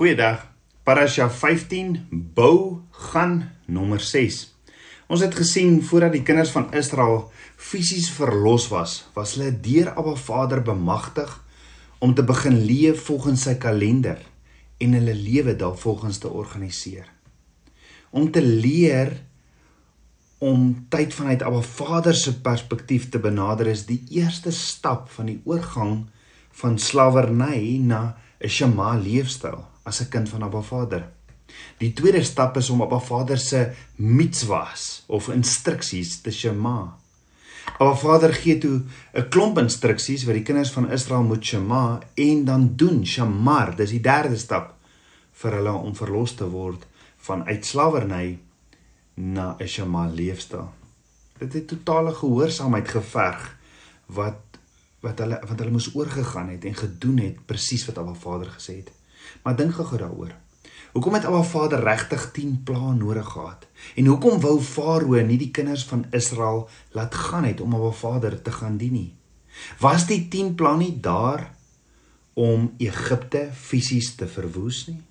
Goeiedag. Parasha 15 bou gaan nommer 6. Ons het gesien voordat die kinders van Israel fisies verlos was, was hulle deur Abba Vader bemagtig om te begin leef volgens sy kalender en hulle lewe daarvolgens te organiseer. Om te leer om tyd vanuit Abba Vader se perspektief te benader is die eerste stap van die oorgang van slawerny na 'n Shema leefstyl as 'n kind van Abba Vader. Die tweede stap is om Abba Vader se mitzvahs of instruksies te shema. Abba Vader gee toe 'n klomp instruksies wat die kinders van Israel moet shema en dan doen shamar. Dis die derde stap vir hulle om verlos te word van uitslawerny na 'n shema leefstyl. Dit het totale gehoorsaamheid geverg wat wat hulle wat hulle moes oorgegaan het en gedoen het presies wat Abba Vader gesê het. Maar dink gou daaroor. Hoekom het Abba Vader regtig 10 plaae nodig gehad? En hoekom wou Farao nie die kinders van Israel laat gaan het om Abba Vader te gaan dien nie? Was die 10 plaae nie daar om Egipte fisies te verwoes nie?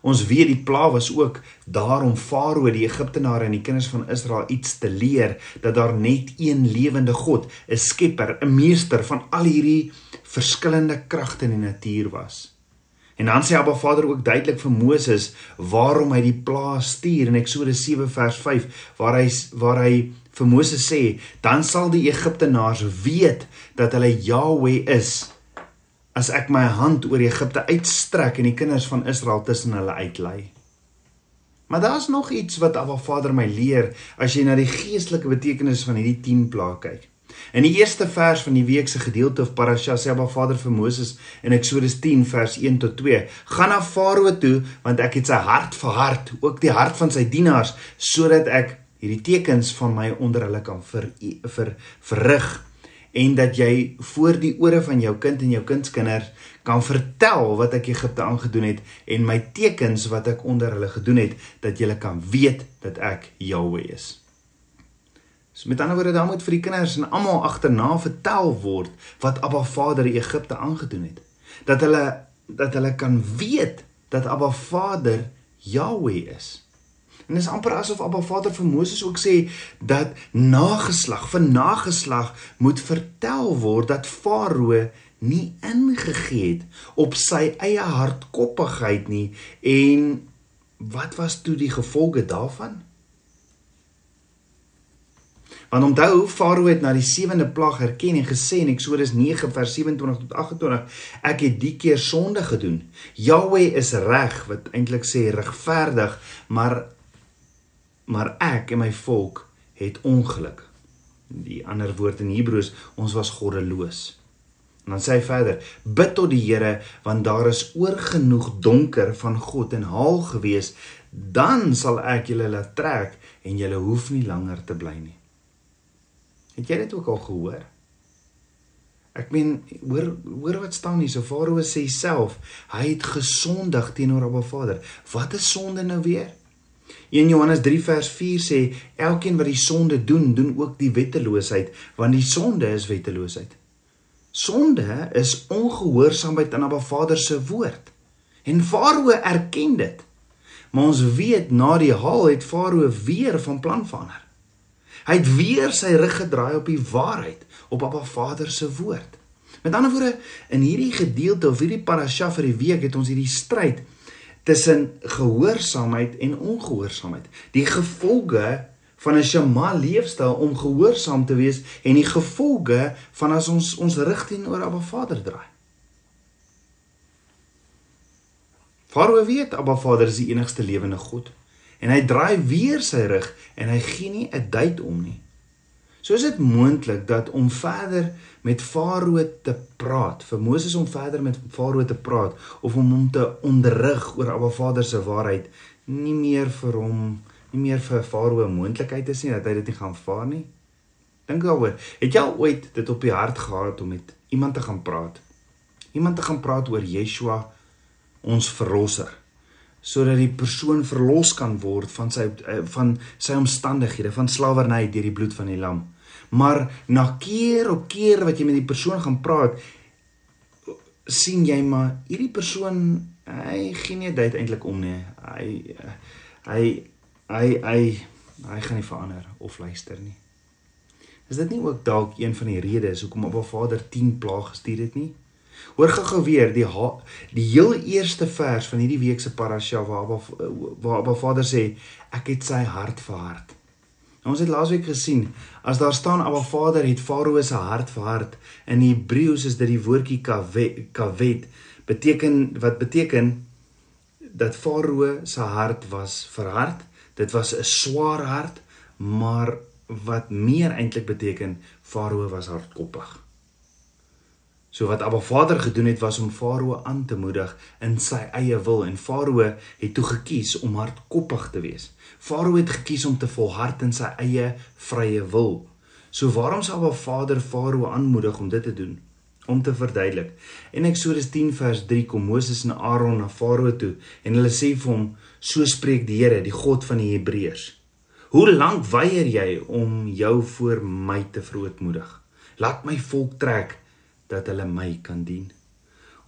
Ons weet die pla was ook daar om Farao die Egiptenare en die kinders van Israel iets te leer dat daar net een lewende God, 'n skepper, 'n meester van al hierdie verskillende kragte in die natuur was. En dan sê Abba Vader ook duidelik vir Moses waarom hy die plaas stuur in Eksodus 7 vers 5 waar hy waar hy vir Moses sê dan sal die Egiptenaars weet dat hulle Jahweh is as ek my hand oor Egipte uitstrek en die kinders van Israel tussen hulle uitlei. Maar daar's nog iets wat Abba Vader my leer as jy na die geestelike betekenis van hierdie 10 plaae kyk. In die eerste vers van die week se gedeelte of parasha sê Abba Vader vir Moses in Eksodus 10 vers 1 tot 2: "Gaan na Farao toe, want ek het sy hart verhard, ook die hart van sy dienaars, sodat ek hierdie tekens van my onder hulle kan ver, ver verrig en dat jy voor die ore van jou kind en jou kindskinders kan vertel wat ek Egipte aangedoen het en my tekens wat ek onder hulle gedoen het, dat jy kan weet dat ek Jahweh is." So met ander woorde, dan moet vir die kinders en almal agterna vertel word wat Abba Vader Egipte aangedoen het. Dat hulle dat hulle kan weet dat Abba Vader Jahweh is. En dit is amper asof Abba Vader vir Moses ook sê dat nageslag vir nageslag moet vertel word dat Farao nie ingegee het op sy eie hardkoppigheid nie en wat was toe die gevolge daarvan? Want onthou Farao het na die sewende plag herken en gesê in Eksodus 9 vers 27 tot 28 ek het die keer sonde gedoen. Jahweh is reg wat eintlik sê regverdig, maar maar ek en my volk het ongeluk. Die ander woord in Hebreëus ons was goddeloos. En dan sê hy verder: Bid tot die Here want daar is oorgenoeg donker van God en haal gewees, dan sal ek julle laat trek en julle hoef nie langer te bly nie. Het jy dit ook al gehoor? Ek meen, hoor hoor wat staan hier. So Farao sê self, hy het gesondig teenoor Abba Vader. Wat is sonde nou weer? 1 Johannes 3 vers 4 sê elkeen wat die sonde doen, doen ook die wetteloosheid, want die sonde is wetteloosheid. Sonde is ongehoorsaamheid aan Abba Vader se woord. En Farao erken dit. Maar ons weet na die haal het Farao weer van plan verander. Hy het weer sy rug gedraai op die waarheid, op Abba Vader se woord. Met ander woorde, in hierdie gedeelte of hierdie parasha vir die week het ons hierdie stryd tussen gehoorsaamheid en ongehoorsaamheid. Die gevolge van 'n shema leefstyl om gehoorsaam te wees en die gevolge van as ons ons rug teenoor Abba Vader draai. Farao weet Abba Vader is die enigste lewende God en hy draai weer sy rug en hy gee nie 'n duit om nie. So is dit moontlik dat om verder met Farao te praat, vir Moses om verder met Farao te praat of om hom te onderrig oor Abba Vader se waarheid nie meer vir hom nie meer vir Farao 'n moontlikheid is nie dat hy dit nie gaan vaar nie. Dink daaroor. Het jy al ooit dit op die hart gehad om met iemand te gaan praat? Iemand te gaan praat oor Yeshua, ons verlosser sodat die persoon verlos kan word van sy eh, van sy omstandighede van slawerny deur die bloed van die lam. Maar na keer op keer wat jy met die persoon gaan praat, sien jy maar hierdie persoon hy gee nie dit eintlik om nie. Hy hy hy hy hy gaan nie verander of luister nie. Is dit nie ook dalk een van die redes hoekom Abba Vader 10 plaag gestuur het nie? Hoor gou-gou weer die die heel eerste vers van hierdie week se parasha waar Abba waar Abba Vader sê ek het sy hart verhard. Nou, ons het laasweek gesien as daar staan Abba Vader het Farao se hart verhard in Hebreëus is dit die woordjie kavet, beteken wat beteken dat Farao se hart was verhard. Dit was 'n swaar hart, maar wat meer eintlik beteken Farao was hardkoppig. So wat Abba Vader gedoen het was om Farao aan te moedig in sy eie wil en Farao het toe gekies om hardkoppig te wees. Farao het gekies om te volhard in sy eie vrye wil. So waarom sou Abba Vader Farao aanmoedig om dit te doen? Om te verduidelik. In Eksodus 10 vers 3 kom Moses en Aaron na Farao toe en hulle sê vir hom: "So spreek die Here, die God van die Hebreërs. Hoe lank weier jy om jou voor my te verootmoedig? Laat my volk trek dat hulle my kan dien.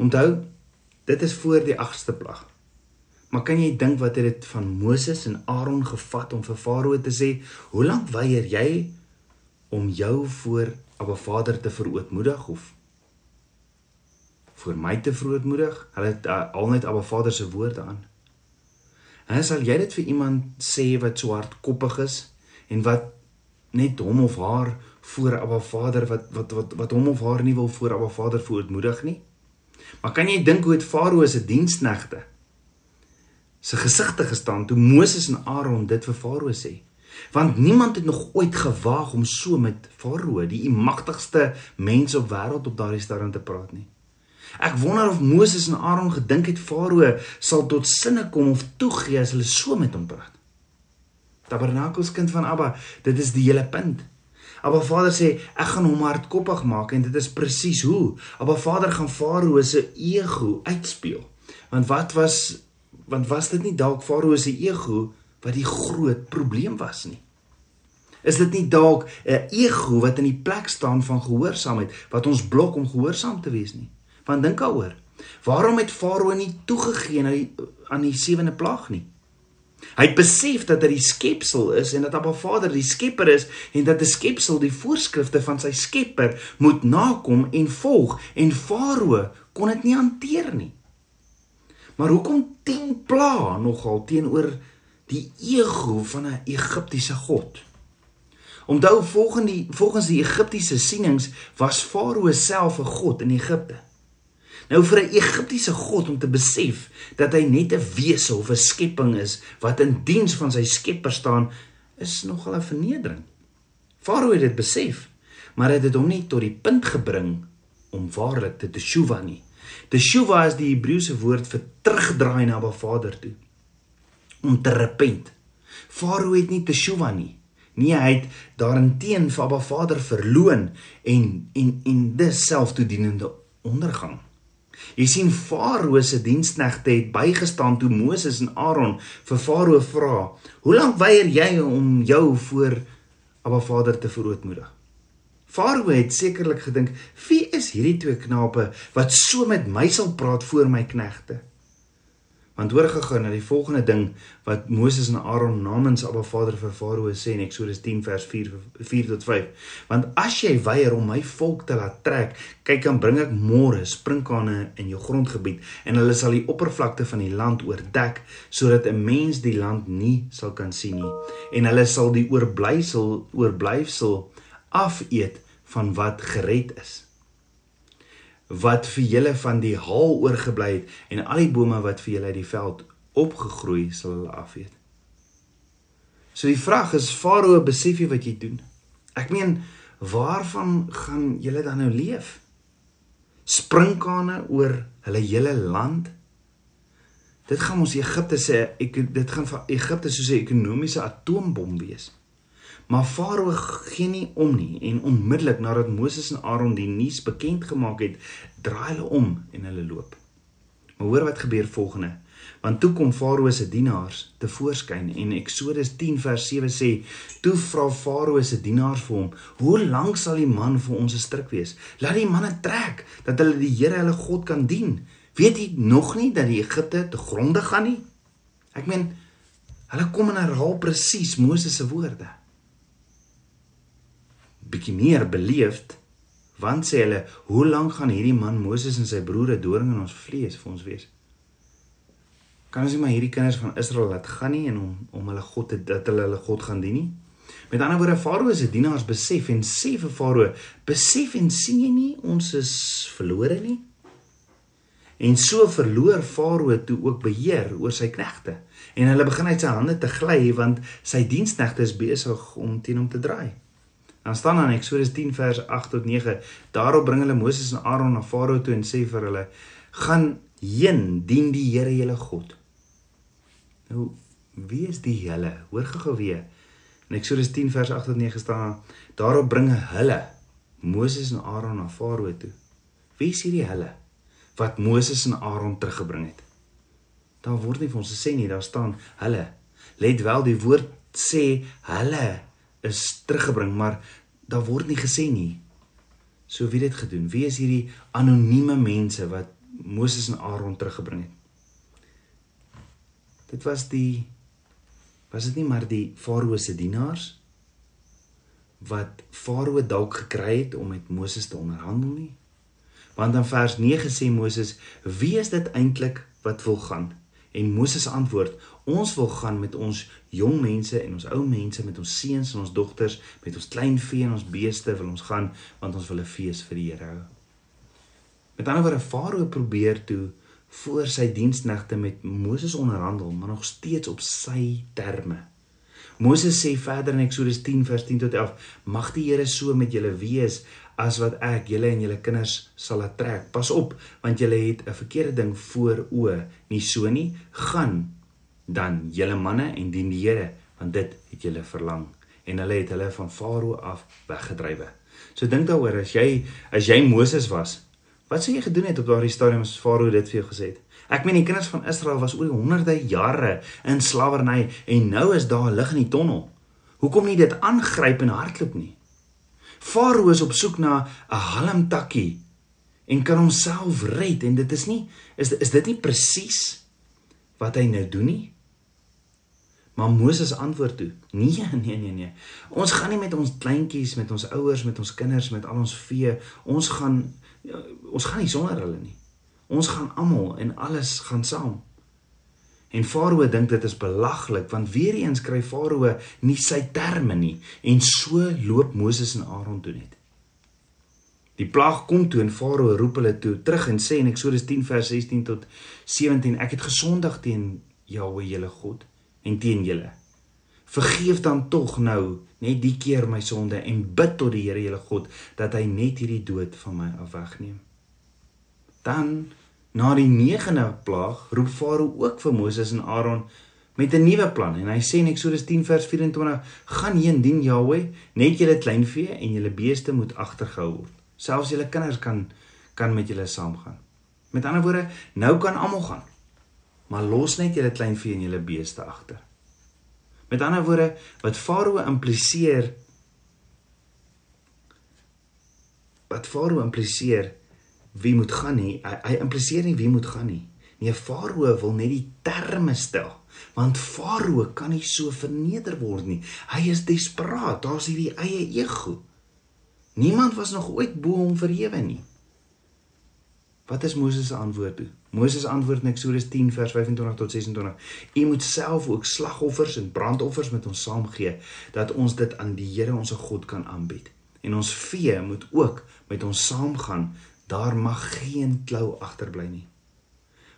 Onthou, dit is voor die 8ste plag. Maar kan jy dink wat het dit van Moses en Aaron gevat om vir Farao te sê, "Hoe lank weier jy om jou voor Abba Vader te verootmoedig of vir my te verootmoedig?" Hulle het uh, al net Abba Vader se woorde aan. En sal jy dit vir iemand sê wat so hardkoppig is en wat net hom of haar voor Abba Vader wat wat wat wat hom of haar nie wil voor Abba Vader voorootmoedig nie. Maar kan jy dink hoe het Farao se diensknegte se gesigte gestaan toe Moses en Aaron dit vir Farao sê? Want niemand het nog ooit gewaag om so met Farao, die magtigste mens op wêreld op daardie stadium te praat nie. Ek wonder of Moses en Aaron gedink het Farao sal tot sinne kom of toegee as hulle so met hom praat. Tabernakels kind van Abba, dit is die hele punt. Abba Vader sê ek gaan hom hardkoppig maak en dit is presies hoe. Abba Vader gaan Farao se ego uitspeel. Want wat was want was dit nie dalk Farao se ego wat die groot probleem was nie? Is dit nie dalk 'n ego wat in die plek staan van gehoorsaamheid wat ons blok om gehoorsaam te wees nie? Want dink daaroor. Waarom het Farao nie toegegee aan die aan die sewende plaag nie? Hy het besef dat hy die skepsel is en dat Abba Vader die skepper is en dat 'n skepsel die voorskrifte van sy skepper moet nakom en volg en Farao kon dit nie hanteer nie. Maar hoekom 10 pla nogal teenoor die ego van 'n Egiptiese god? Onthou volgens die volgens die Egiptiese sienings was Farao self 'n god in Egipte. Nou vir 'n Egiptiese god om te besef dat hy net 'n wese of 'n skepping is wat in diens van sy Skepper staan, is nogal 'n vernedering. Farao het dit besef, maar dit het hom nie tot die punt gebring om waarlik te teshuva nie. Teshuva is die Hebreëse woord vir terugdraai na Ba Vader toe. Om te repent. Farao het nie teshuva nie. Nee, hy het daarenteen vir Ba Vader verloon en en en dis selftoedienende ondergang. Jy sien Farao se diensknegte het bygestaan toe Moses en Aaron vir Farao vra: "Hoe lank weier jy om jou voor Abba Vader te verootmoedig?" Farao het sekerlik gedink: "Wie is hierdie twee knape wat so met my sal praat voor my knegte?" Want hoor gegaan na die volgende ding wat Moses en Aaron namens Abba Vader vir Farao sê in Eksodus 10 vers 4 4 tot 5. Want as jy weier om my volk te laat trek, kyk dan bring ek môre sprinkane in jou grondgebied en hulle sal die oppervlakte van die land oordek sodat 'n mens die land nie sal kan sien nie en hulle sal die oorblysel oorblyfsel afeet van wat gered is wat vir julle van die haal oorgebly het en al die bome wat vir julle uit die veld opgegroei sal hulle afeet. So die vraag is Farao besef jy wat jy doen? Ek meen waarvan gaan julle dan nou leef? Sprinkane oor hulle hele land? Dit gaan ons Egipte sê ek dit gaan vir Egipte soos 'n ekonomiese atoombom wees. Maar Farao gee nie om nie en onmiddellik nadat Moses en Aaron die nuus bekend gemaak het, draai hulle om en hulle loop. Maar hoor wat gebeur volgende. Want toe kom Farao se dienaars te voorskyn en Eksodus 10 vers 7 sê: "Toe vra Farao se dienaars vir hom: "Hoe lank sal die man vir ons 'n stryk wees? Laat die manne trek dat hulle die Here hulle God kan dien. Weet jy nog nie dat die Egipte te gronde gaan nie?" Ek meen, hulle kom en herhaal presies Moses se woorde. Bietjie meer beleefd want sê hulle, "Hoe lank gaan hierdie man Moses en sy broere doring in ons vlees vir ons wees?" Kan ons nie maar hierdie kinders van Israel laat gaan nie en om om hulle God te dat hulle hulle God gaan dien nie? Met ander woorde, Farao se dienaars besef en sê vir Farao, "Besef en sien jy nie ons is verlore nie?" En so verloor Farao toe ook beheer oor sy knegte en hulle begin uit sy hande te gly want sy diensknegte is besig om teen hom te draai. Dan staan dan Eksodus 10 vers 8 tot 9. Daarop bring hulle Moses en Aaron na Farao toe en sê vir hulle: "Gaan heen, dien die Here julle God." Nou, wie is die hulle? Hoor gou-gou weer. In Eksodus 10 vers 8 tot 9 staan: Daarop bringe hulle Moses en Aaron na Farao toe. Wie is hierdie hulle wat Moses en Aaron teruggebring het? Daar word nie vir ons gesê nie, daar staan hulle. Let wel, die woord sê hulle is teruggebring, maar daar word nie gesê nie. So wie het dit gedoen? Wie is hierdie anonieme mense wat Moses en Aaron teruggebring het? Dit was die was dit nie maar die Farao se dienaars wat Farao dalk gekry het om met Moses te onderhandel nie. Want in vers 9 sê Moses: "Wie is dit eintlik wat wil gaan?" En Moses antwoord: "Ons wil gaan met ons jong mense en ons ou mense, met ons seuns en ons dogters, met ons klein vee en ons beeste wil ons gaan, want ons wil 'n fees vir die Here hou." Met ander woorde, Farao probeer toe voor sy diensknegte met Moses onderhandel, maar nog steeds op sy terme. Moses sê verder in Eksodus 10 vers 10 tot 11: Mag die Here so met julle wees as wat ek julle en julle kinders sal laat trek. Pas op, want julle het 'n verkeerde ding voor oë. Nie so nie. Gaan dan julle manne en dien die Here, want dit het julle verlang. En hulle het hulle van Farao af weggedrywe. So dink daaroor as jy as jy Moses was, Wat sou jy gedoen het op daardie stadium as Farao dit vir jou gesê het? Ek meen die kinders van Israel was oor honderde jare in slawerny en nou is daar lig in die tonnel. Hoekom nie dit aangryp en hardloop nie? Farao is op soek na 'n halmtakkie en kan homself red en dit is nie is is dit nie presies wat hy nou doen nie? Maar Moses antwoord toe: "Nee, nee, nee, nee. Ons gaan nie met ons kleintjies, met ons ouers, met ons kinders, met al ons vee. Ons gaan ja, ons gaan nie sonder hulle nie. Ons gaan almal en alles gaan saam." En Farao dink dit is belaglik want weer eens kry Farao nie sy terme nie en so loop Moses en Aaron toe net. Die plaag kom toe en Farao roep hulle toe terug en sê in Eksodus 10 vers 16 tot 17: Ek het gesondig teen Jahwe, julle God en teen julle. Vergeef dan tog nou net die keer my sonde en bid tot die Here julle God dat hy net hierdie dood van my af wegneem. Dan na die 9de plaag roep Farao ook vir Moses en Aaron met 'n nuwe plan en hy sê in Eksodus 10 vers 24: "Gaan heen dien Jahwe, net julle kleinvee en julle beeste moet agtergehou word. Selfs julle kinders kan kan met julle saamgaan." Met ander woorde, nou kan almal gaan maar los net julle kleinvee en julle beeste agter. Met ander woorde, wat Farao impliseer wat Farao impliseer wie moet gaan nie, hy, hy impliseer nie wie moet gaan nie. Nee, Farao wil net die terme stel, want Farao kan nie so verneder word nie. Hy is desperaat, daar's hierdie eie ego. Niemand was nog ooit bo hom verhewe nie. Wat is Moses se antwoord toe? Moses antwoord in Eksodus 10 vers 25 tot 26: U moet self ook slagoffers en brandoffers met ons saamgee dat ons dit aan die Here ons God kan aanbied. En ons vee moet ook met ons saamgaan. Daar mag geen klou agterbly nie.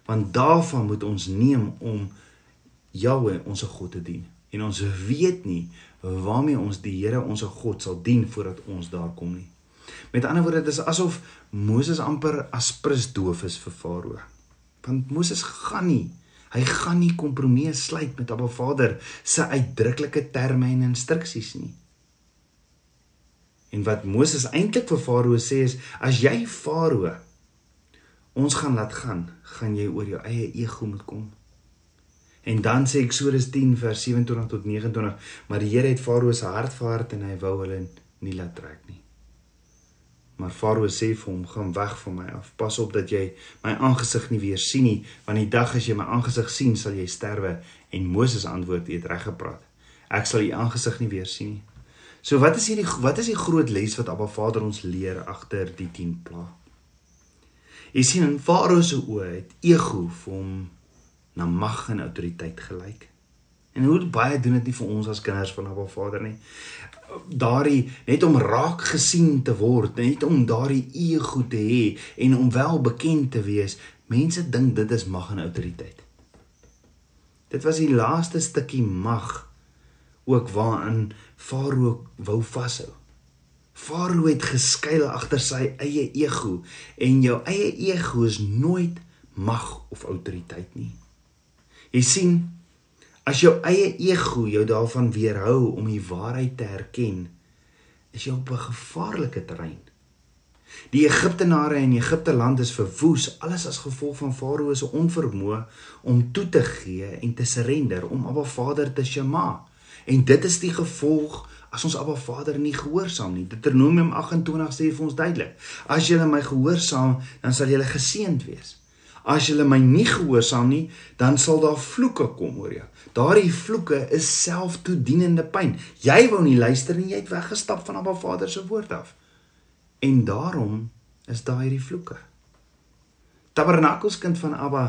Want daarvan moet ons neem om Jahwe ons God te dien. En ons weet nie waarmee ons die Here ons God sal dien voordat ons daar kom nie. Met ander woorde, dit is asof Moses amper aspris doof is vir Farao. Want Moses gaan nie, hy gaan nie kompromie sluit met Abba Vader se uitdruklike terme en instruksies nie. En wat Moses eintlik vir Farao sê is as jy Farao ons gaan laat gaan, gaan jy oor jou eie ego moet kom. En dan sê Eksodus 10 vers 27 tot 29, maar die Here het Farao se hart verhard en hy wou hulle nie laat trek nie. Maar Farao sê vir hom: "Gaan weg van my af. Pas op dat jy my aangesig nie weer sien nie, want die dag as jy my aangesig sien, sal jy sterwe." En Moses antwoord: "Jy het reg gepraat. Ek sal u aangesig nie weer sien nie." So wat is hierdie wat is die groot les wat Abba Vader ons leer agter die 10 pla? Jy sien in Farao se oë het ego vir hom na mag en autoriteit gelyk. En hoe baie doen dit nie vir ons as kinders van Abba Vader nie. Daardie net om raak gesien te word, net om daardie ego te hê en om wel bekend te wees. Mense dink dit is mag en autoriteit. Dit was die laaste stukkie mag ook waaraan Farao wou vashou. Farao het geskuil agter sy eie ego en jou eie ego is nooit mag of autoriteit nie. Jy sien, as jou eie ego jou daarvan weerhou om die waarheid te erken, is jy op 'n gevaarlike terrein. Die Egiptenare in Egipte land is verwoes alles as gevolg van Farao se onvermoë om toe te gee en te surrender om Abba Vader te shema. En dit is die gevolg as ons Abba Vader nie gehoorsaam nie. Deuteronomium 28 sê vir ons duidelik: As julle my gehoorsaam, dan sal julle geseënd wees. As jy my nie gehoorsaam nie, dan sal daar vloeke kom oor jou. Daardie vloeke is selftoedienende pyn. Jy wou nie luister nie, jy het weggestap van Abba Vader se woord af. En daarom is daar hierdie vloeke. Tabernakels kind van Abba.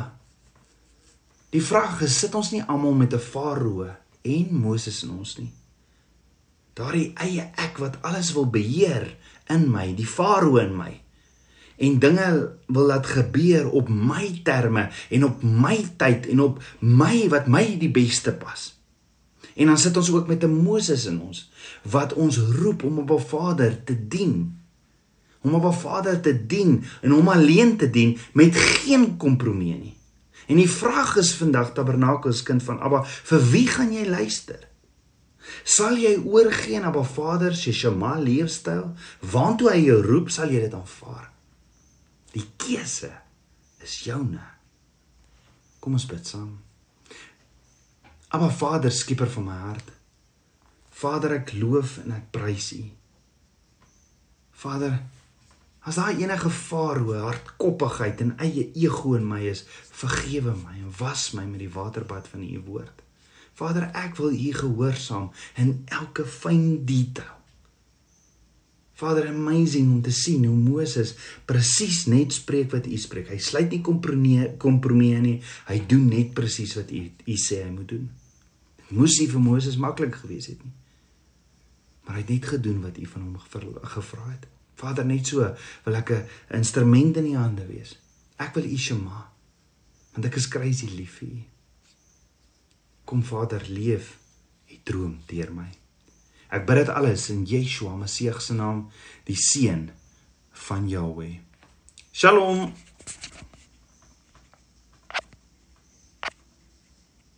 Die vraag is, sit ons nie almal met 'n Farao en Moses in ons nie? Daardie eie ek wat alles wil beheer in my, die Farao in my en dinge wil laat gebeur op my terme en op my tyd en op my wat my die beste pas. En dan sit ons ook met 'n Moses in ons wat ons roep om op 'n Vader te dien. Om op 'n Vader te dien en hom alleen te dien met geen kompromie nie. En die vraag is vandag Tabernakels kind van Abba, vir wie gaan jy luister? Sal jy oorgee aan Abba Vader se Shema leefstyl? Waantoe hy jou roep, sal jy dit aanvaar? Die keuse is joune. Kom ons bid saam. Aba Vader, skieper van my hart. Vader, ek loof en ek prys U. Vader, as daar enige farao, hardkoppigheid en eie ego in my is, vergewe my en was my met die waterbad van U woord. Vader, ek wil U gehoorsaam in elke fyn detail. Vader amazing om te sien hoe Moses presies net spreek wat U spreek. Hy sluit nie kompromie kompromie nie. Hy doen net presies wat U U sê hy moet doen. Dit moes nie vir Moses maklik gewees het nie. Maar hy het net gedoen wat U van hom gevra het. Vader net so wil ek 'n instrument in U hande wees. Ek wil U shema. Want ek is crazy lief vir U. Kom Vader, leef U droom deur my. Ek bid dit alles in Yeshua Messie se naam, die seun van Jahweh. Shalom.